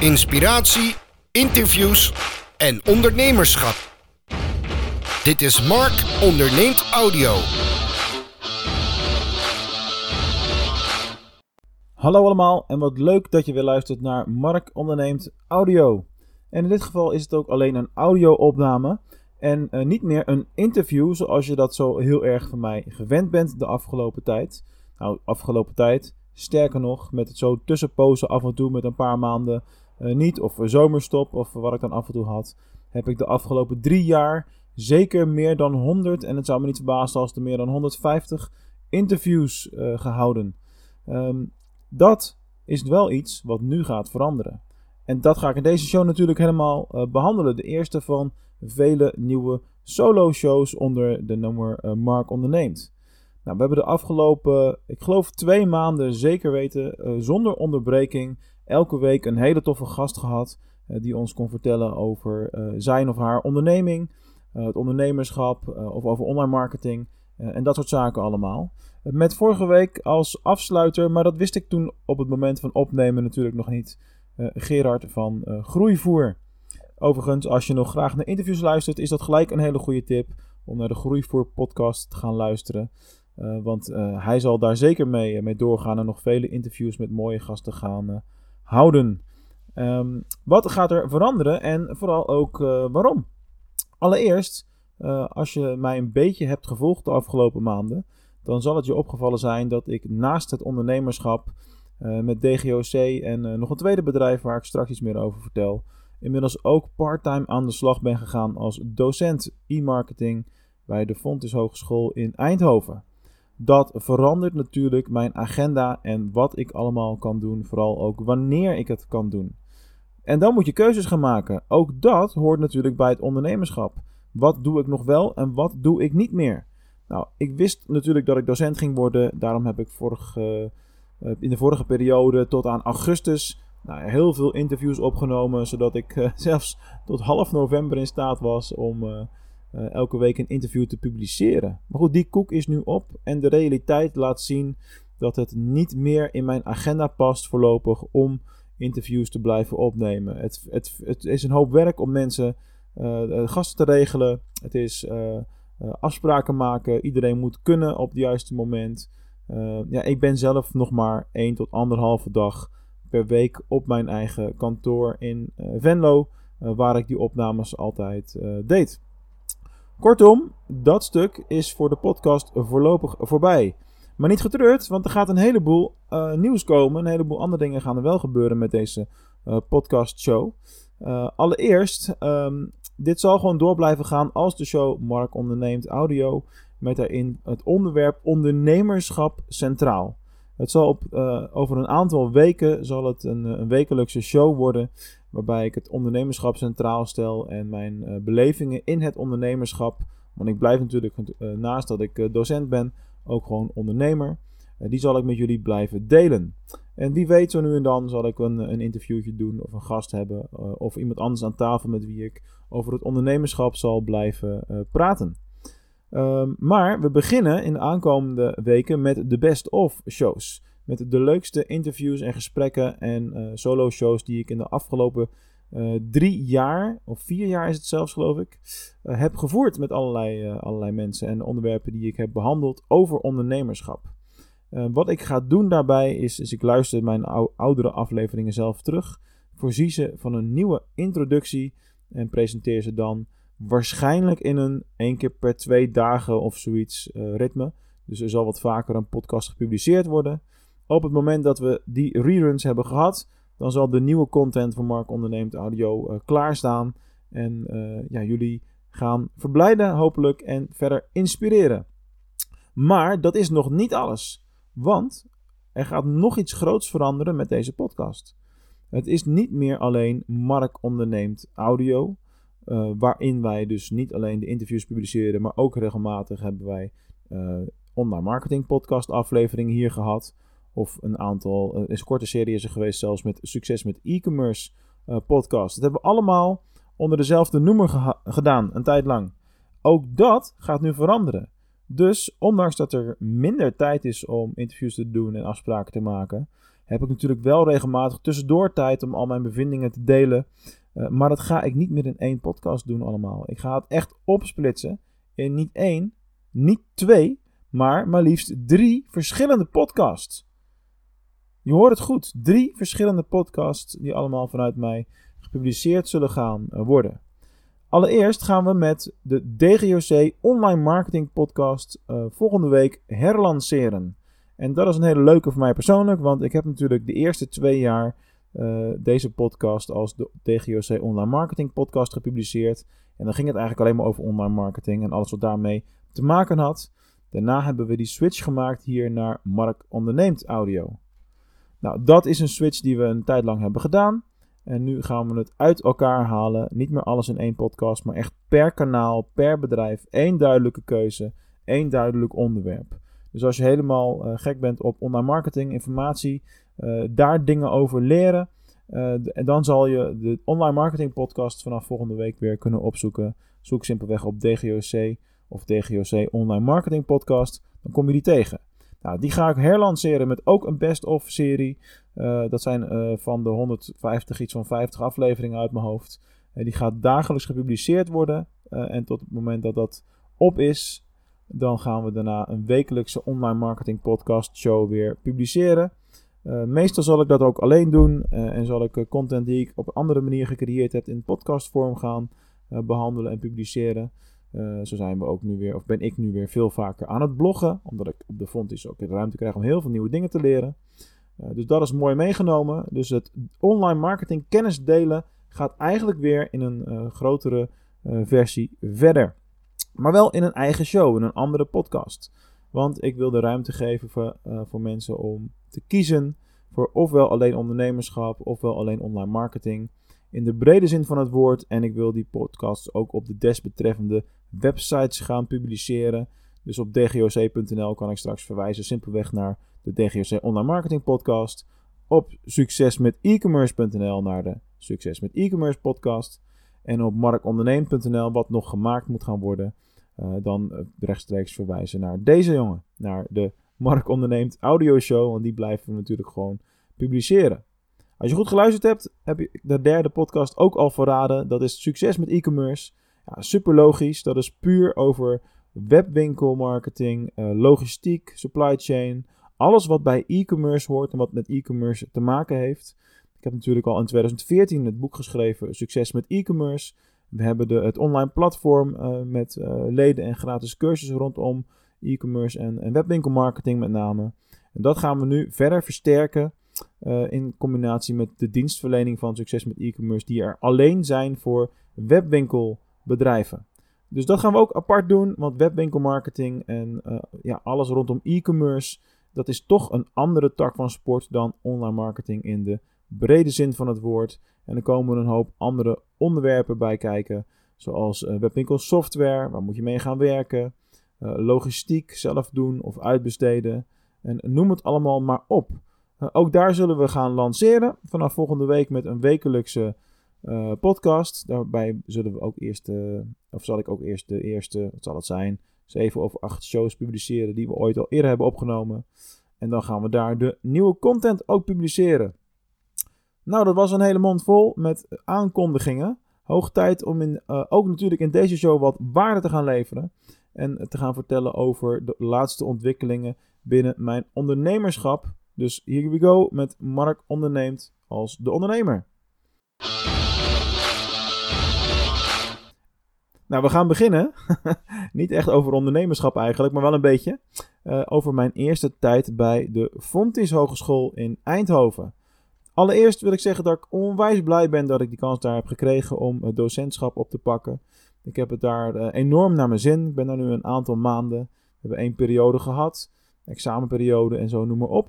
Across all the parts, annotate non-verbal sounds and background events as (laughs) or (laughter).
inspiratie, interviews en ondernemerschap. Dit is Mark Onderneemt Audio. Hallo allemaal en wat leuk dat je weer luistert naar Mark Onderneemt Audio. En in dit geval is het ook alleen een audio-opname en uh, niet meer een interview zoals je dat zo heel erg van mij gewend bent de afgelopen tijd. Nou, afgelopen tijd, sterker nog, met het zo tussenpozen af en toe met een paar maanden niet, of zomerstop, of wat ik dan af en toe had, heb ik de afgelopen drie jaar zeker meer dan 100, en het zou me niet verbazen als er meer dan 150 interviews uh, gehouden. Um, dat is wel iets wat nu gaat veranderen. En dat ga ik in deze show natuurlijk helemaal uh, behandelen. De eerste van vele nieuwe solo-shows onder de nummer Mark onderneemt. Nou, we hebben de afgelopen, ik geloof twee maanden zeker weten, zonder onderbreking, elke week een hele toffe gast gehad. die ons kon vertellen over zijn of haar onderneming, het ondernemerschap of over online marketing en dat soort zaken allemaal. Met vorige week als afsluiter, maar dat wist ik toen op het moment van opnemen natuurlijk nog niet. Gerard van Groeivoer. Overigens, als je nog graag naar interviews luistert, is dat gelijk een hele goede tip om naar de Groeivoer podcast te gaan luisteren. Want hij zal daar zeker mee, mee doorgaan en nog vele interviews met mooie gasten gaan houden. Um, wat gaat er veranderen en vooral ook waarom? Allereerst, als je mij een beetje hebt gevolgd de afgelopen maanden, dan zal het je opgevallen zijn dat ik naast het ondernemerschap uh, met DGOC en nog een tweede bedrijf waar ik straks iets meer over vertel, inmiddels ook parttime aan de slag ben gegaan als docent e-marketing bij de Fontes Hogeschool in Eindhoven. Dat verandert natuurlijk mijn agenda en wat ik allemaal kan doen, vooral ook wanneer ik het kan doen. En dan moet je keuzes gaan maken. Ook dat hoort natuurlijk bij het ondernemerschap. Wat doe ik nog wel en wat doe ik niet meer? Nou, ik wist natuurlijk dat ik docent ging worden. Daarom heb ik vorige, uh, in de vorige periode tot aan augustus nou, heel veel interviews opgenomen. Zodat ik uh, (laughs) zelfs tot half november in staat was om uh, elke week een interview te publiceren. Maar goed, die koek is nu op. En de realiteit laat zien dat het niet meer in mijn agenda past voorlopig om interviews te blijven opnemen. Het, het, het is een hoop werk om mensen gasten te regelen. Het is afspraken maken. Iedereen moet kunnen op het juiste moment. Ja, ik ben zelf nog maar 1 tot anderhalve dag per week op mijn eigen kantoor in Venlo, waar ik die opnames altijd deed. Kortom, dat stuk is voor de podcast voorlopig voorbij. Maar niet getreurd, want er gaat een heleboel nieuws komen. Een heleboel andere dingen gaan er wel gebeuren met deze podcast show. allereerst um, dit zal gewoon door blijven gaan als de show Mark onderneemt audio. Met daarin het onderwerp ondernemerschap centraal. Het zal op, uh, over een aantal weken zal het een, eh, een, wekelijkse show worden. Waarbij ik het ondernemerschap centraal stel en mijn uh, belevingen in het ondernemerschap. Want ik blijf natuurlijk naast dat ik docent ben ook gewoon ondernemer. die zal ik met jullie blijven delen. En wie weet, zo nu en dan zal ik een, een interviewtje doen of een gast hebben. of iemand anders aan tafel met wie ik over het ondernemerschap zal blijven praten. Um, maar we beginnen in de aankomende weken met de best of shows. Met de leukste interviews en gesprekken en uh, solo shows die ik in de afgelopen uh, drie jaar, of vier jaar is het zelfs geloof ik, heb gevoerd met allerlei, allerlei mensen en onderwerpen die ik heb behandeld over ondernemerschap. wat ik ga doen daarbij is, ik luister mijn ou oudere afleveringen zelf terug, voorzie ze van een nieuwe introductie en presenteer ze dan waarschijnlijk in een één keer per twee dagen of zoiets uh, ritme. Dus er zal wat vaker een podcast gepubliceerd worden. Op het moment dat we die reruns hebben gehad, dan zal de nieuwe content van Mark Onderneemt Audio uh, klaarstaan. En uh, ja, jullie gaan verblijden hopelijk en verder inspireren. Maar dat is nog niet alles. Want er gaat nog iets groots veranderen met deze podcast. Het is niet meer alleen Mark onderneemt audio. Uh, waarin wij dus niet alleen de interviews publiceren, maar ook regelmatig hebben wij uh, online marketing podcast afleveringen hier gehad. Of een aantal, uh, een korte serie is er geweest zelfs met succes met e-commerce podcast. Dat hebben we allemaal onder dezelfde noemer gedaan, een tijd lang. Ook dat gaat nu veranderen. Dus ondanks dat er minder tijd is om interviews te doen en afspraken te maken, heb ik natuurlijk wel regelmatig tussendoor tijd om al mijn bevindingen te delen. Uh, maar dat ga ik niet meer in één podcast doen allemaal. Ik ga het echt opsplitsen in niet één, niet twee, maar maar liefst drie verschillende podcasts. Je hoort het goed. Drie verschillende podcasts die allemaal vanuit mij gepubliceerd zullen gaan eh, worden. Allereerst gaan we met de DGOC Online Marketing Podcast uh, volgende week herlanceren. En dat is een hele leuke voor mij persoonlijk, want ik heb natuurlijk de eerste twee jaar uh, deze podcast als de DGOC Online Marketing Podcast gepubliceerd. En dan ging het eigenlijk alleen maar over online marketing en alles wat daarmee te maken had. Daarna hebben we die switch gemaakt hier naar Mark Onderneemt Audio. Nou, dat is een switch die we een tijd lang hebben gedaan. En nu gaan we het uit elkaar halen. Niet meer alles in één podcast, maar echt per kanaal, per bedrijf. één duidelijke keuze, één duidelijk onderwerp. Dus als je helemaal uh, gek bent op online marketing, informatie, uh, daar dingen over leren. Uh, en dan zal je de online marketing podcast vanaf volgende week weer kunnen opzoeken. Zoek simpelweg op DGOC of DGOC Online Marketing Podcast. Dan kom je die tegen. Nou, die ga ik herlanceren met ook een best-of serie. Uh, dat zijn van de 150, iets van 50 afleveringen uit mijn hoofd. Uh, die gaat dagelijks gepubliceerd worden. en tot het moment dat dat op is, dan gaan we daarna een wekelijkse online marketing podcast show weer publiceren. Meestal zal ik dat ook alleen doen. en zal ik content die ik op een andere manier gecreëerd heb in podcastvorm gaan behandelen en publiceren. Zo zijn we ook nu weer, of ben ik nu weer veel vaker aan het bloggen. Omdat ik op de Fontis ook de ruimte krijg om heel veel nieuwe dingen te leren. Dus dat is mooi meegenomen. Dus het online marketing kennis delen gaat eigenlijk weer in een grotere versie verder. Maar wel in een eigen show, in een andere podcast. Want ik wil de ruimte geven voor, voor mensen om te kiezen voor ofwel alleen ondernemerschap, ofwel alleen online marketing in de brede zin van het woord. En ik wil die podcasts ook op de desbetreffende websites gaan publiceren. Dus op dgoc.nl kan ik straks verwijzen simpelweg naar de DGOC Online Marketing Podcast. Op succesmet-e-commerce.nl naar de Succes met e-commerce podcast. En op markonderneem.nl, wat nog gemaakt moet gaan worden, uh, dan uh, rechtstreeks verwijzen naar deze jongen. Naar de Mark Onderneemt audio show, want die blijven we natuurlijk gewoon publiceren. Als je goed geluisterd hebt, heb je de derde podcast ook al verraden. Dat is Succes met e-commerce. Ja, super logisch. Dat is puur over webwinkelmarketing, uh, logistiek, supply chain. Alles wat bij e-commerce hoort en wat met e-commerce te maken heeft. Ik heb natuurlijk al in 2014 het boek geschreven Succes met e-commerce. We hebben de, het online platform uh, met uh, leden en gratis cursussen rondom e-commerce en, en webwinkelmarketing met name. En dat gaan we nu verder versterken uh, in combinatie met de dienstverlening van succes met e-commerce, die er alleen zijn voor webwinkelbedrijven. Dus dat gaan we ook apart doen, want webwinkelmarketing en uh, ja, alles rondom e-commerce, dat is toch een andere tak van sport dan online marketing in de brede zin van het woord. En er komen een hoop andere onderwerpen bij kijken, zoals uh, webwinkelsoftware, waar moet je mee gaan werken, logistiek zelf doen of uitbesteden. En noem het allemaal maar op. Uh, ook daar zullen we gaan lanceren vanaf volgende week met een wekelijkse uh, podcast. Daarbij zullen we ook eerst, uh, of zal ik ook eerst de eerste, wat zal het zijn, zeven of acht shows publiceren die we ooit al eerder hebben opgenomen. En dan gaan we daar de nieuwe content ook publiceren. Nou, dat was een hele mond vol met aankondigingen. Hoog tijd om in, ook natuurlijk in deze show wat waarde te gaan leveren. En te gaan vertellen over de laatste ontwikkelingen binnen mijn ondernemerschap. Dus here we go met Mark onderneemt als de ondernemer. Nou, we gaan beginnen. (laughs) Niet echt over ondernemerschap eigenlijk, maar wel een beetje. Uh, over mijn eerste tijd bij de Fontys Hogeschool in Eindhoven. Allereerst wil ik zeggen dat ik onwijs blij ben dat ik die kans daar heb gekregen om docentschap op te pakken. Ik heb het daar uh, enorm naar mijn zin. Ik ben daar nu een aantal maanden. We hebben één periode gehad, examenperiode en zo noem maar op.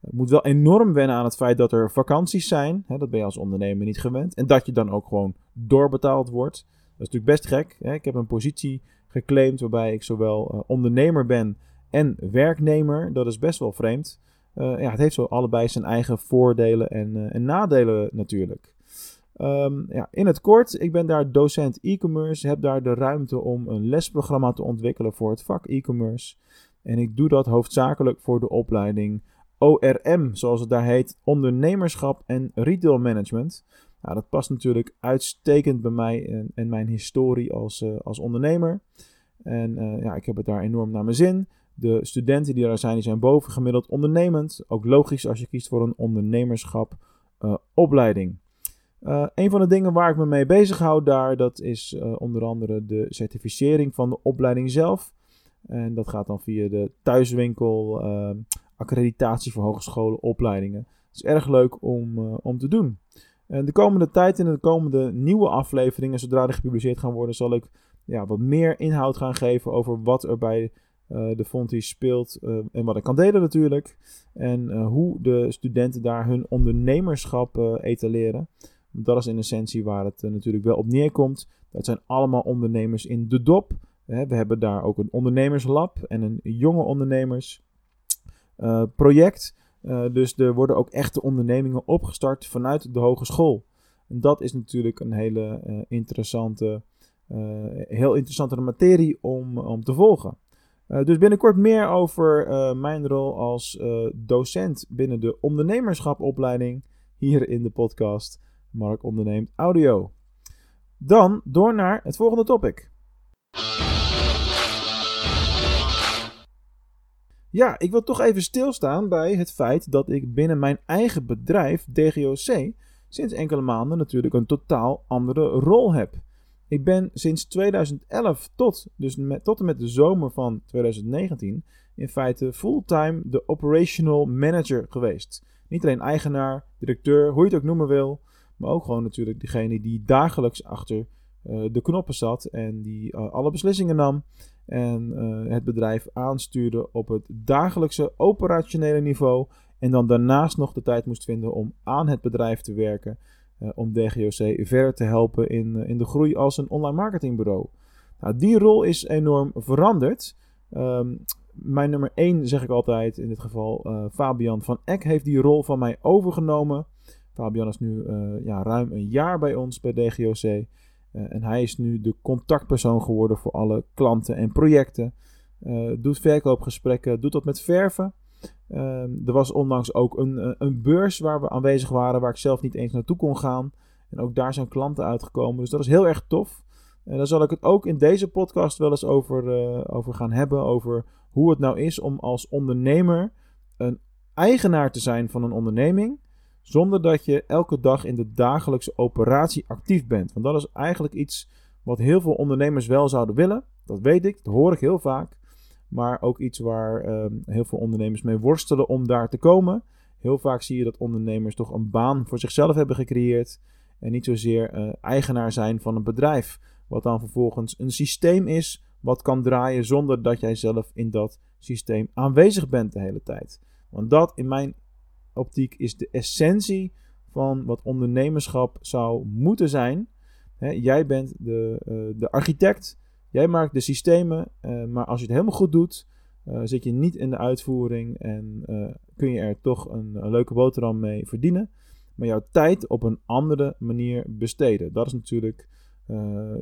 Je moet wel enorm wennen aan het feit dat er vakanties zijn. Hè, dat ben je als ondernemer niet gewend. En dat je dan ook gewoon doorbetaald wordt. Dat is natuurlijk best gek. Hè. Ik heb een positie geclaimd waarbij ik zowel uh, ondernemer ben en werknemer. Dat is best wel vreemd. Uh, ja, het heeft zo allebei zijn eigen voordelen en, en nadelen natuurlijk. Um, ja, in het kort, ik ben daar docent e-commerce. Heb daar de ruimte om een lesprogramma te ontwikkelen voor het vak e-commerce. En ik doe dat hoofdzakelijk voor de opleiding ORM, zoals het daar heet, ondernemerschap en retail management. Nou, dat past natuurlijk uitstekend bij mij en, en mijn historie als, uh, als ondernemer. En uh, ja, ik heb het daar enorm naar mijn zin. De studenten die daar zijn, die zijn bovengemiddeld ondernemend. Ook logisch als je kiest voor een ondernemerschap uh, opleiding. Uh, een van de dingen waar ik me mee bezig hou daar, dat is uh, onder andere de certificering van de opleiding zelf. En dat gaat dan via de thuiswinkel, uh, accreditatie voor hogescholen, opleidingen. Het is erg leuk om, om te doen. En de komende tijd in de komende nieuwe afleveringen, zodra die gepubliceerd gaan worden, zal ik ja, wat meer inhoud gaan geven over wat er bij de Fonti speelt en wat ik kan delen natuurlijk. En hoe de studenten daar hun ondernemerschap etaleren. Dat is in essentie waar het uh, natuurlijk wel op neerkomt. Dat zijn allemaal ondernemers in de dop. we hebben daar ook een ondernemerslab en een jonge ondernemers uh, project. Uh, dus er worden ook echte ondernemingen opgestart vanuit de hogeschool. En dat is natuurlijk een hele interessante, heel interessante materie om, om te volgen. dus binnenkort meer over mijn rol als docent binnen de ondernemerschapopleiding hier in de podcast. Mark onderneemt audio. Dan door naar het volgende topic. Ja, ik wil toch even stilstaan bij het feit dat ik binnen mijn eigen bedrijf, DGOC, sinds enkele maanden natuurlijk een totaal andere rol heb. Ik ben sinds 2011 tot, dus tot en met de zomer van 2019 in feite fulltime de operational manager geweest. Niet alleen eigenaar, directeur, hoe je het ook noemen wil. Maar ook gewoon natuurlijk degene die dagelijks achter uh, de knoppen zat en die uh, alle beslissingen nam. En uh, het bedrijf aanstuurde op het dagelijkse operationele niveau. En dan daarnaast nog de tijd moest vinden om aan het bedrijf te werken. om DGOC verder te helpen in, in de groei als een online marketingbureau. Nou, die rol is enorm veranderd. Um, mijn nummer 1 zeg ik altijd, in dit geval Fabian van Eck, heeft die rol van mij overgenomen. Fabian is nu uh, ja, ruim een jaar bij ons bij DGOC. Eh, en hij is nu de contactpersoon geworden voor alle klanten en projecten. Uh, doet verkoopgesprekken, doet dat met verven. Ehm, er was onlangs ook een, een beurs waar we aanwezig waren, waar ik zelf niet eens naartoe kon gaan. En ook daar zijn klanten uitgekomen. Dus dat is heel erg tof. En daar zal ik het ook in deze podcast wel eens over, over gaan hebben. Over hoe het nou is om als ondernemer een eigenaar te zijn van een onderneming zonder dat je elke dag in de dagelijkse operatie actief bent. Want dat is eigenlijk iets wat heel veel ondernemers wel zouden willen. Dat weet ik, dat hoor ik heel vaak. Maar ook iets waar uh, heel veel ondernemers mee worstelen om daar te komen. Heel vaak zie je dat ondernemers toch een baan voor zichzelf hebben gecreëerd. En niet zozeer uh, eigenaar zijn van een bedrijf. Wat dan vervolgens een systeem is wat kan draaien zonder dat jij zelf in dat systeem aanwezig bent de hele tijd. Want dat in mijn optiek is de essentie van wat ondernemerschap zou moeten zijn. jij bent de, uh, de architect, jij maakt de systemen, uh, maar als je het helemaal goed doet, uh, zit je niet in de uitvoering en kun je er toch een, een, leuke boterham mee verdienen. Maar jouw tijd op een andere manier besteden. Dat is natuurlijk,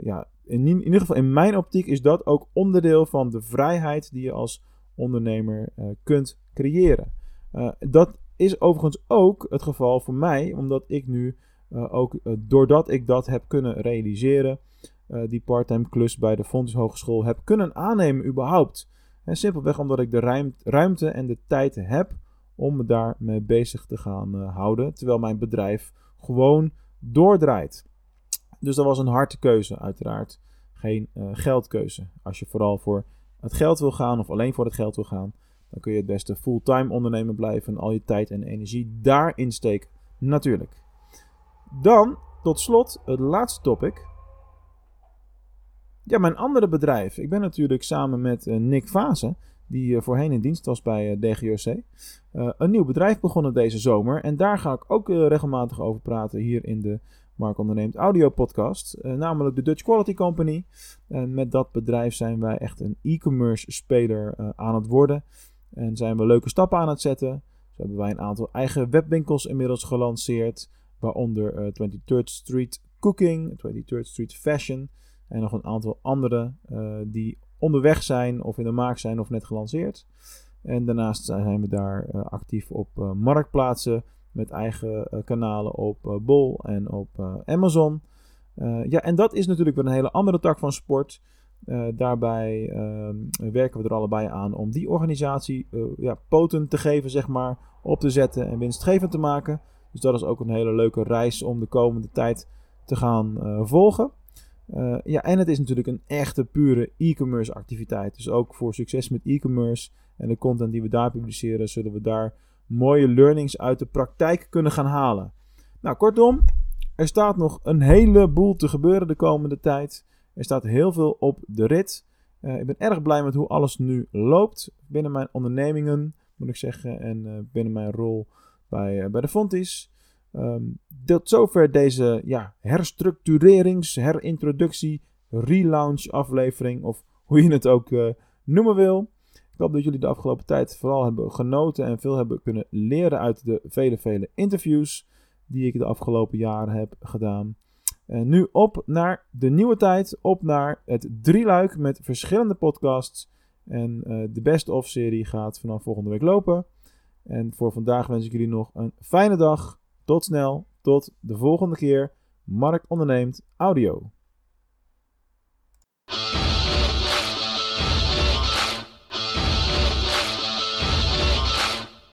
ja, in, in, ieder geval in mijn optiek is dat ook onderdeel van de vrijheid die je als ondernemer kunt creëren. dat is overigens ook het geval voor mij, omdat ik nu uh, ook, uh, doordat ik dat heb kunnen realiseren, uh, die parttime klus bij de Fontes Hogeschool heb kunnen aannemen überhaupt. En simpelweg omdat ik de ruimte en de tijd heb om me daarmee bezig te gaan houden, terwijl mijn bedrijf gewoon doordraait. Dus dat was een harde keuze, uiteraard. Geen geldkeuze. Als je vooral voor het geld wil gaan of alleen voor het geld wil gaan, dan kun je het beste fulltime ondernemer blijven en al je tijd en energie daarin steken. Natuurlijk. Dan, tot slot, het laatste topic. Ja, mijn andere bedrijf. Ik ben natuurlijk samen met uh, Nick Vase, die uh, voorheen in dienst was bij uh, DGOC, een nieuw bedrijf begonnen deze zomer. En daar ga ik ook regelmatig over praten hier in de Mark Onderneemt Audio podcast. namelijk de Dutch Quality Company. En met dat bedrijf zijn wij echt een e-commerce speler aan het worden. En zijn we leuke stappen aan het zetten. Zo hebben wij een aantal eigen webwinkels inmiddels gelanceerd. Waaronder uh, eh, 23rd Street Cooking, 23rd Street Fashion. En nog een aantal andere uh, die onderweg zijn of in de maak zijn of net gelanceerd. En daarnaast zijn we daar actief op marktplaatsen met eigen kanalen op Bol en op Amazon. ja, en dat is natuurlijk weer een hele andere tak van sport. Daarbij ehm, werken we er allebei aan om die organisatie ja, poten te geven, zeg maar, op te zetten en winstgevend te maken. Dus dat is ook een hele leuke reis om de komende tijd te gaan uh, volgen. Uh, ja, en het is natuurlijk een echte pure e-commerce activiteit. Dus ook voor succes met e-commerce en de content die we daar publiceren, zullen we daar mooie learnings uit de praktijk kunnen gaan halen. Nou, kortom, er staat nog een heleboel te gebeuren de komende tijd. Er staat heel veel op de rit. Uh, ik ben erg blij met hoe alles nu loopt binnen mijn ondernemingen, moet ik zeggen, en binnen mijn rol bij, bij de Fontis. Um, tot zover deze ja, herstructurerings, herintroductie, relaunch aflevering of hoe je het ook noemen wil. Ik hoop dat jullie de afgelopen tijd vooral hebben genoten en veel hebben kunnen leren uit de vele, vele interviews die ik de afgelopen jaren heb gedaan. En nu op naar de nieuwe tijd, op naar het drieluik met verschillende podcasts. En uh, de Best of serie gaat vanaf volgende week lopen. En voor vandaag wens ik jullie nog een fijne dag tot snel, tot de volgende keer. Mark onderneemt audio.